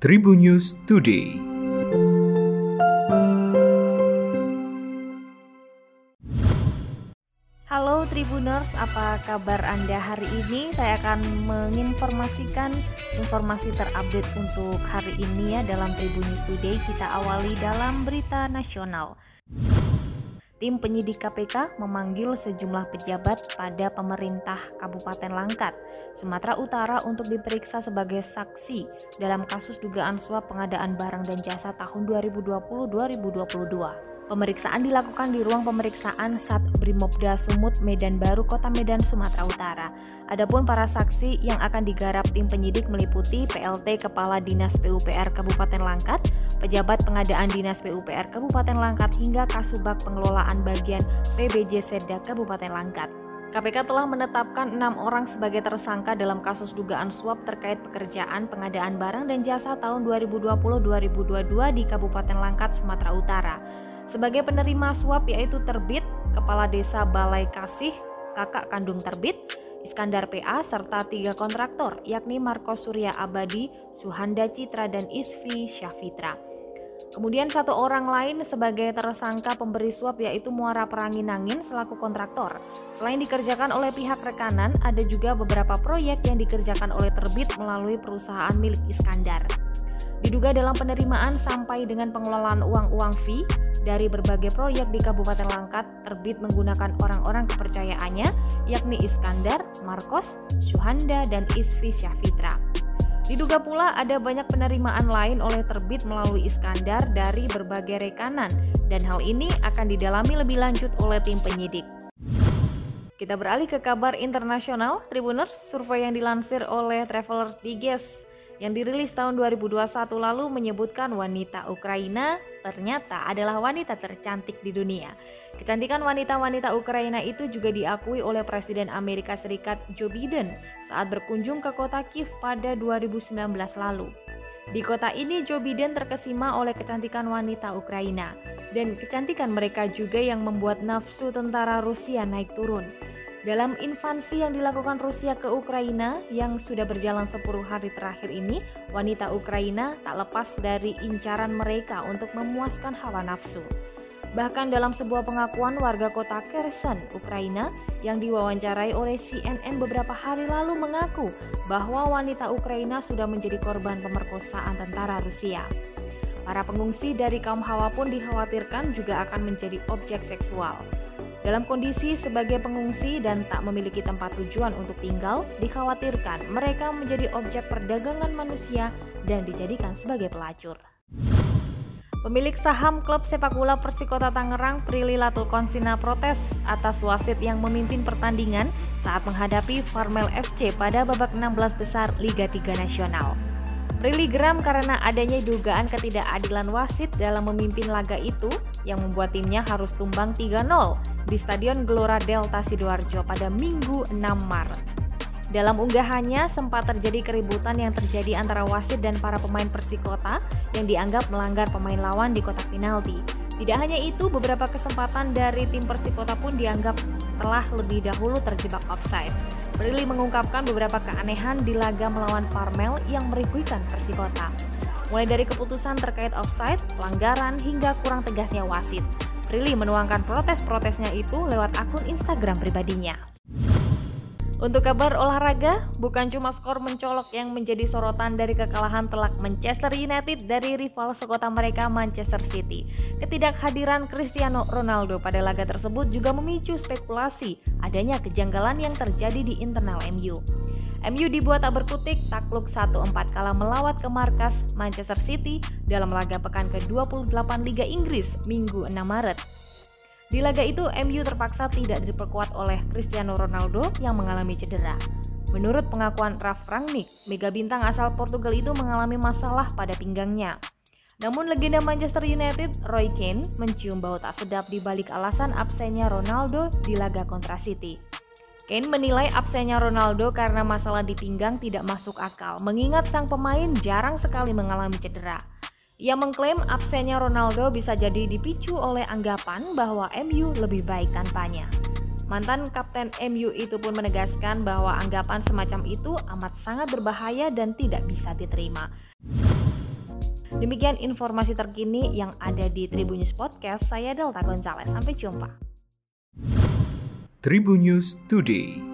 Tribun News Today. Halo Tribuners, apa kabar Anda hari ini? Saya akan menginformasikan informasi terupdate untuk hari ini ya dalam Tribun News Today. Kita awali dalam berita nasional. Tim penyidik KPK memanggil sejumlah pejabat pada pemerintah Kabupaten Langkat, Sumatera Utara untuk diperiksa sebagai saksi dalam kasus dugaan suap pengadaan barang dan jasa tahun 2020-2022. Pemeriksaan dilakukan di ruang pemeriksaan Sat Brimobda Sumut, Medan Baru, Kota Medan, Sumatera Utara. Adapun para saksi yang akan digarap tim penyidik meliputi PLT Kepala Dinas PUPR Kabupaten Langkat, pejabat pengadaan Dinas PUPR Kabupaten Langkat hingga Kasubag Pengelolaan Bagian PBJ Serda Kabupaten Langkat. KPK telah menetapkan enam orang sebagai tersangka dalam kasus dugaan suap terkait pekerjaan pengadaan barang dan jasa tahun 2020-2022 di Kabupaten Langkat, Sumatera Utara. Sebagai penerima suap yaitu Terbit, Kepala Desa Balai Kasih, kakak kandung Terbit, Iskandar PA, serta tiga kontraktor yakni Marco Surya Abadi, Suhanda Citra, dan Isfi Syafitra. Kemudian satu orang lain sebagai tersangka pemberi suap yaitu Muara Peranginangin selaku kontraktor. Selain dikerjakan oleh pihak rekanan, ada juga beberapa proyek yang dikerjakan oleh Terbit melalui perusahaan milik Iskandar. Diduga dalam penerimaan sampai dengan pengelolaan uang-uang fee dari berbagai proyek di Kabupaten Langkat terbit menggunakan orang-orang kepercayaannya yakni Iskandar, Marcos, Suhanda, dan Isfi Syafitra. Diduga pula ada banyak penerimaan lain oleh terbit melalui Iskandar dari berbagai rekanan dan hal ini akan didalami lebih lanjut oleh tim penyidik. Kita beralih ke kabar internasional, Tribuners, survei yang dilansir oleh Traveler Digest yang dirilis tahun 2021 lalu menyebutkan wanita Ukraina ternyata adalah wanita tercantik di dunia. Kecantikan wanita-wanita Ukraina itu juga diakui oleh Presiden Amerika Serikat Joe Biden saat berkunjung ke kota Kiev pada 2019 lalu. Di kota ini Joe Biden terkesima oleh kecantikan wanita Ukraina dan kecantikan mereka juga yang membuat nafsu tentara Rusia naik turun. Dalam invasi yang dilakukan Rusia ke Ukraina yang sudah berjalan 10 hari terakhir ini, wanita Ukraina tak lepas dari incaran mereka untuk memuaskan hawa nafsu. Bahkan dalam sebuah pengakuan warga kota Kherson, Ukraina, yang diwawancarai oleh CNN beberapa hari lalu mengaku bahwa wanita Ukraina sudah menjadi korban pemerkosaan tentara Rusia. Para pengungsi dari kaum Hawa pun dikhawatirkan juga akan menjadi objek seksual. Dalam kondisi sebagai pengungsi dan tak memiliki tempat tujuan untuk tinggal, dikhawatirkan mereka menjadi objek perdagangan manusia dan dijadikan sebagai pelacur. Pemilik saham klub sepak bola Persikota Tangerang Prilly Latukonsina protes atas wasit yang memimpin pertandingan saat menghadapi Farmel FC pada babak 16 besar Liga 3 Nasional. Prilly geram karena adanya dugaan ketidakadilan wasit dalam memimpin laga itu yang membuat timnya harus tumbang 3-0 di Stadion Gelora Delta Sidoarjo pada Minggu 6 Maret. Dalam unggahannya sempat terjadi keributan yang terjadi antara wasit dan para pemain Persikota yang dianggap melanggar pemain lawan di kotak penalti. Tidak hanya itu, beberapa kesempatan dari tim Persikota pun dianggap telah lebih dahulu terjebak offside. Prilly mengungkapkan beberapa keanehan di laga melawan Farmel yang meriguikan Persikota. Mulai dari keputusan terkait offside, pelanggaran, hingga kurang tegasnya wasit. Prilly menuangkan protes-protesnya itu lewat akun Instagram pribadinya. Untuk kabar olahraga, bukan cuma skor mencolok yang menjadi sorotan dari kekalahan telak Manchester United dari rival sekota mereka Manchester City. Ketidakhadiran Cristiano Ronaldo pada laga tersebut juga memicu spekulasi adanya kejanggalan yang terjadi di internal MU. MU dibuat tak berkutik takluk 1-4 kala melawat ke markas Manchester City dalam laga pekan ke-28 Liga Inggris Minggu 6 Maret. Di laga itu, MU terpaksa tidak diperkuat oleh Cristiano Ronaldo yang mengalami cedera. Menurut pengakuan Ralf Rangnick, mega bintang asal Portugal itu mengalami masalah pada pinggangnya. Namun legenda Manchester United, Roy Keane, mencium bau tak sedap di balik alasan absennya Ronaldo di laga kontra City. Kane menilai absennya Ronaldo karena masalah di pinggang tidak masuk akal, mengingat sang pemain jarang sekali mengalami cedera. Ia mengklaim absennya Ronaldo bisa jadi dipicu oleh anggapan bahwa MU lebih baik tanpanya. Mantan kapten MU itu pun menegaskan bahwa anggapan semacam itu amat sangat berbahaya dan tidak bisa diterima. Demikian informasi terkini yang ada di Tribunnews Podcast. Saya Delta Gonzalez. Sampai jumpa. Tribunnews Today.